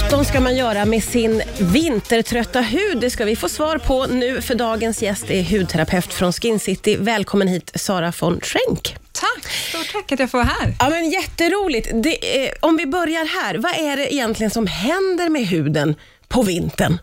sjutton ska man göra med sin vintertrötta hud? Det ska vi få svar på nu, för dagens gäst är hudterapeut från Skin City. Välkommen hit, Sara von Schenk. Tack, stort tack att jag får vara här. Ja, men jätteroligt. Det, eh, om vi börjar här, vad är det egentligen som händer med huden på vintern?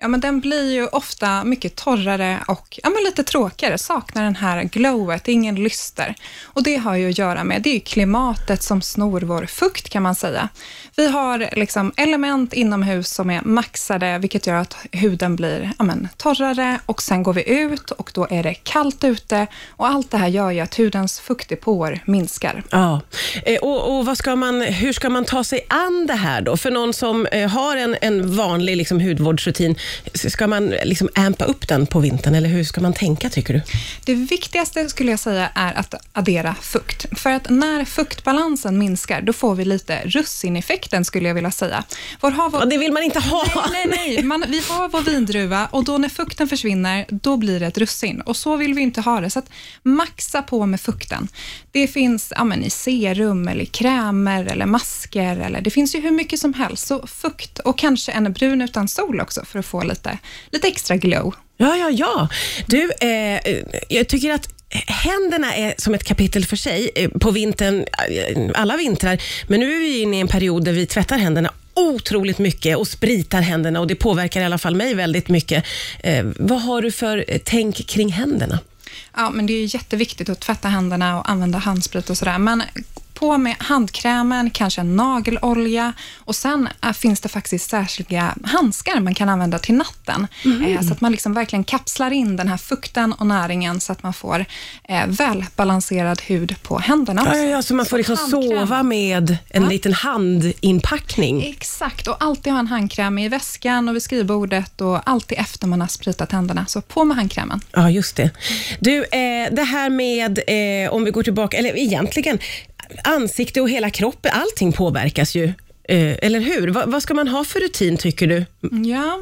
Ja, men den blir ju ofta mycket torrare och ja, men lite tråkigare, saknar den här glowet, ingen lyster. Och det har ju att göra med, det är klimatet som snor vår fukt kan man säga. Vi har liksom element inomhus som är maxade, vilket gör att huden blir ja, men, torrare och sen går vi ut och då är det kallt ute och allt det här gör ju att hudens fuktdepåer minskar. Ja, eh, och, och vad ska man, hur ska man ta sig an det här då? För någon som eh, har en, en vanlig liksom, hudvårdsrutin, Ska man liksom ampa upp den på vintern eller hur ska man tänka tycker du? Det viktigaste skulle jag säga är att addera fukt. För att när fuktbalansen minskar, då får vi lite russineffekten skulle jag vilja säga. Vår har vår... Det vill man inte ha. Nej, nej, nej. Man, vi har vår vindruva och då när fukten försvinner, då blir det ett russin. Och så vill vi inte ha det. Så att maxa på med fukten. Det finns ja, men, i serum, eller krämer eller masker. Eller, det finns ju hur mycket som helst. Så fukt och kanske en brun utan sol också för att få lite, lite extra glow. Ja, ja, ja. Du, eh, jag tycker att Händerna är som ett kapitel för sig eh, på vintern, eh, alla vintrar. Men nu är vi inne i en period där vi tvättar händerna otroligt mycket och spritar händerna och det påverkar i alla fall mig väldigt mycket. Eh, vad har du för eh, tänk kring händerna? Ja, men det är jätteviktigt att tvätta händerna och använda handsprit och sådär. Men på med handkrämen, kanske en nagelolja och sen äh, finns det faktiskt särskilda handskar man kan använda till natten. Mm. Eh, så att man liksom verkligen kapslar in den här fukten och näringen så att man får eh, välbalanserad hud på händerna. Ja, ja, så man får liksom sova med en ja. liten handinpackning. Exakt, och alltid ha en handkräm i väskan och vid skrivbordet och alltid efter man har spritat händerna. Så på med handkrämen. Ja, just det. Du, eh, det här med, om vi går tillbaka, eller egentligen, ansikte och hela kroppen, allting påverkas ju. Eh, eller hur? Vad ska man ha för rutin tycker du? Ja,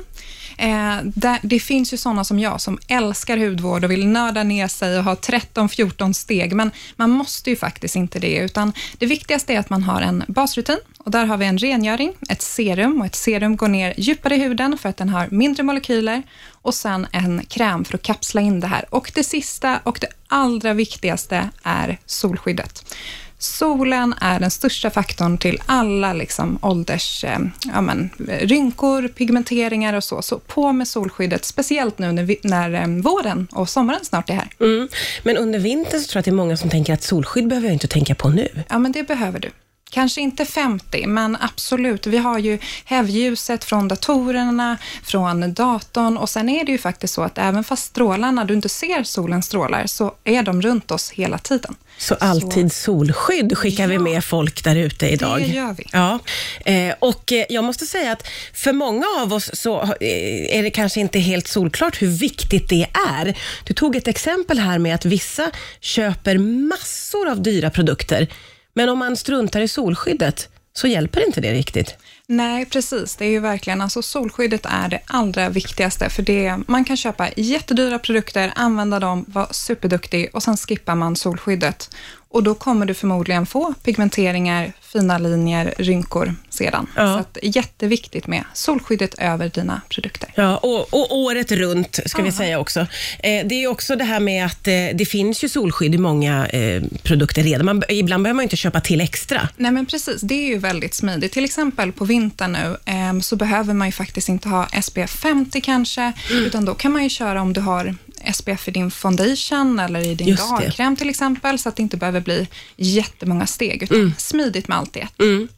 eh, där, det finns ju sådana som jag som älskar hudvård och vill nörda ner sig och ha 13-14 steg, men man måste ju faktiskt inte det, utan det viktigaste är att man har en basrutin och där har vi en rengöring, ett serum och ett serum går ner djupare i huden för att den har mindre molekyler och sen en kräm för att kapsla in det här. Och det sista och det allra viktigaste är solskyddet. Solen är den största faktorn till alla liksom, ålders eh, ja, men, rynkor, pigmenteringar och så. Så på med solskyddet, speciellt nu när, vi, när eh, våren och sommaren snart är här. Mm. Men under vintern så tror jag att det är många som tänker att solskydd behöver jag inte tänka på nu. Ja, men det behöver du. Kanske inte 50, men absolut. Vi har ju hävljuset från datorerna, från datorn och sen är det ju faktiskt så att även fast strålarna, du inte ser solens strålar, så är de runt oss hela tiden. Så alltid solskydd skickar ja, vi med folk där ute idag. Det gör vi. Ja. Eh, och eh, jag måste säga att för många av oss så eh, är det kanske inte helt solklart hur viktigt det är. Du tog ett exempel här med att vissa köper massor av dyra produkter men om man struntar i solskyddet så hjälper inte det riktigt. Nej, precis. Det är ju verkligen, alltså solskyddet är det allra viktigaste, för det, man kan köpa jättedyra produkter, använda dem, vara superduktig och sen skippar man solskyddet och då kommer du förmodligen få pigmenteringar, fina linjer, rynkor sedan. Ja. Så att, jätteviktigt med solskyddet över dina produkter. Ja, och, och året runt ska Aha. vi säga också. Eh, det är också det här med att eh, det finns ju solskydd i många eh, produkter redan. Man, ibland behöver man inte köpa till extra. Nej, men precis. Det är ju väldigt smidigt. Till exempel på vintern nu eh, så behöver man ju faktiskt inte ha SPF 50 kanske, mm. utan då kan man ju köra om du har SPF i din foundation eller i din dagkräm till exempel, så att det inte behöver bli jättemånga steg, utan mm. smidigt med allt det. Mm.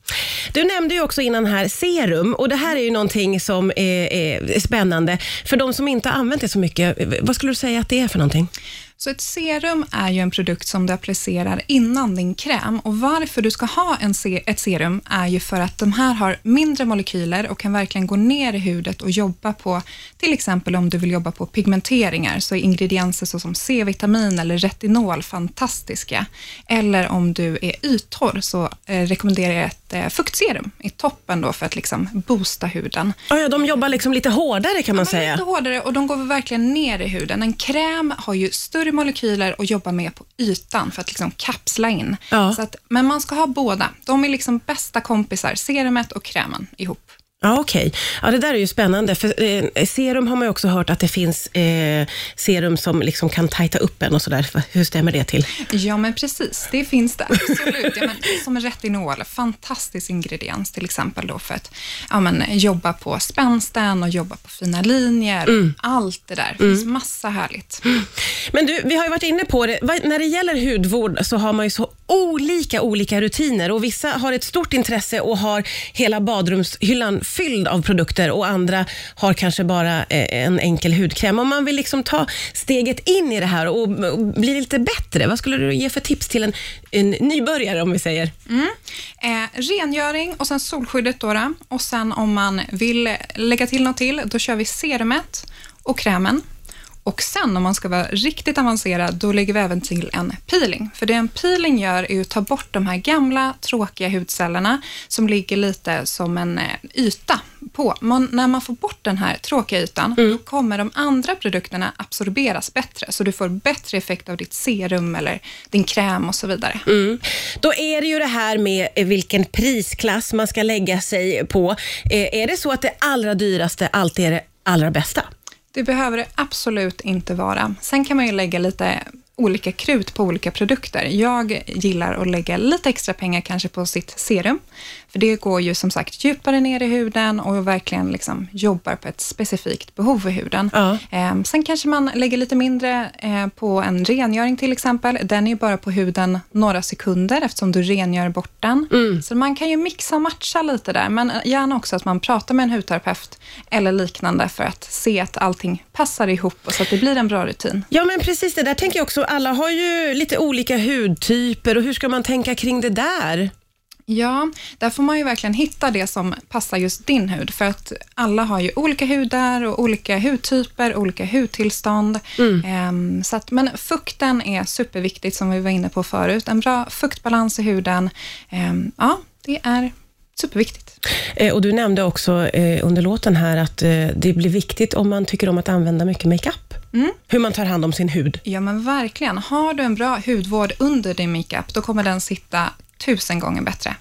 Du nämnde ju också innan här serum och det här är ju någonting som är, är spännande. För de som inte har använt det så mycket, vad skulle du säga att det är för någonting? Så ett serum är ju en produkt som du applicerar innan din kräm och varför du ska ha en se ett serum är ju för att de här har mindre molekyler och kan verkligen gå ner i hudet och jobba på, till exempel om du vill jobba på pigmenteringar, så är ingredienser såsom C-vitamin eller retinol fantastiska. Eller om du är yttorr så eh, rekommenderar jag ett eh, fuktserum i toppen då för att liksom boosta huden. Oh ja, de jobbar liksom lite hårdare kan man ja, säga. Lite hårdare och de går verkligen ner i huden. En kräm har ju större större molekyler och jobba mer på ytan för att liksom kapsla in. Ja. Så att, men man ska ha båda. De är liksom bästa kompisar, serumet och krämen ihop. Ja, okej. Ja, det där är ju spännande. För eh, serum har man ju också hört att det finns eh, serum som liksom kan tajta upp en och sådär. Hur stämmer det till? Ja, men precis. Det finns det absolut. Ja, men, som retinol, fantastisk ingrediens till exempel då för att ja, men, jobba på spänsten och jobba på fina linjer. Allt det där. Det finns massa härligt. Men du, vi har ju varit inne på det. När det gäller hudvård så har man ju så olika, olika rutiner och vissa har ett stort intresse och har hela badrumshyllan fylld av produkter och andra har kanske bara eh, en enkel hudkräm. Om man vill liksom ta steget in i det här och, bli lite bättre, vad skulle du ge för tips till en, en nybörjare om vi säger? Mm. Eh, rengöring och sen solskyddet då, då. Och sen om man vill lägga till något till, då kör vi serumet och krämen. Och sen om man ska vara riktigt avancerad, då lägger vi även till en peeling. För det en peeling gör är att ta bort de här gamla tråkiga hudcellerna som ligger lite som en eh, yta på. Man, när man får bort den här tråkiga ytan, då kommer de andra produkterna absorberas bättre. Så du får bättre effekt av ditt serum eller din kräm och så vidare. Mm. Då är det ju det här med eh, vilken prisklass man ska lägga sig på. Eh, Är det så att det allra dyraste alltid är det allra bästa? Det behöver det absolut inte vara. Sen kan man ju lägga lite olika krut på olika produkter. Jag gillar att lägga lite extra pengar kanske på sitt serum, för det går ju som sagt djupare ner i huden och verkligen liksom jobbar på ett specifikt behov i huden. Ja. Eh, sen kanske man lägger lite mindre eh, på en rengöring till exempel. Den är ju bara på huden några sekunder eftersom du rengör bort den. Så man kan ju mixa och matcha lite där, men gärna också att man pratar med en hudterapeut eller liknande för att se att allting passar ihop och så att det blir en bra rutin. Ja, men precis det där tänker jag också. Alla har ju lite olika hudtyper och hur ska man tänka kring det där? Ja, där får man ju verkligen hitta det som passar just din hud, för att alla har ju olika hudar och olika hudtyper, olika hudtillstånd. Ehm, så att, men fukten är superviktigt, som vi var inne på förut. En bra fuktbalans i huden, ehm, ja, det är superviktigt. Eh, och Du nämnde också eh, under låten här att eh, det blir viktigt om man tycker om att använda mycket makeup. Hur man tar hand om sin hud. Ja, men verkligen. Har du en bra hudvård under din makeup, då kommer den sitta tusen gånger bättre.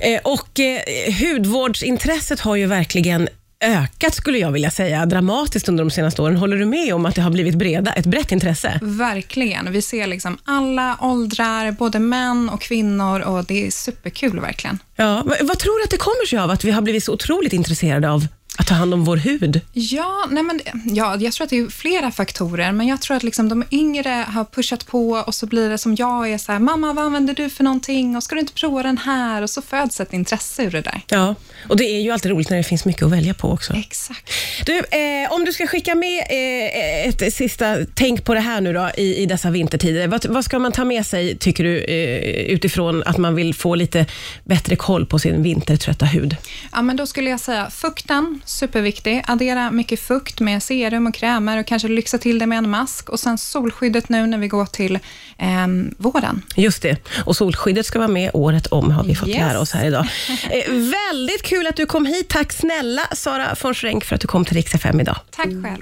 Eh, och eh, hudvårdsintresset har ju verkligen ökat, skulle jag vilja säga, dramatiskt under de senaste åren. Håller du med om att det har blivit breda, ett brett intresse? Verkligen. Vi ser liksom alla åldrar, både män och kvinnor och det är superkul verkligen. Ja, vad, vad tror du att det kommer sig av att vi har blivit så otroligt intresserade av att ta hand om vår hud? Ja, nej men, ja, jag tror att det är flera faktorer, men jag tror att liksom de yngre har pushat på och så blir det som jag är så här, mamma vad använder du för någonting och ska du inte prova den här? Och så föds ett intresse ur det där. Ja, och det är ju alltid roligt när det finns mycket att välja på också. Exakt. Du, eh, om du ska skicka med eh, ett sista tänk på det här nu då i, i dessa vintertider. Vad, vad ska man ta med sig, tycker du, eh, utifrån att man vill få lite bättre koll på sin vintertrötta hud? Ja, men då skulle jag säga fukten, superviktig. Addera mycket fukt med serum och krämer och kanske lyxa till det med en mask. Och sen solskyddet nu när vi går till eh, våren. Just det. Och solskyddet ska vara med året om, har vi fått Yes. lära oss här idag. Eh, väldigt kul att du kom hit. Tack snälla Sara von Schrenck för att du kom till Rix FM idag. Tack själv.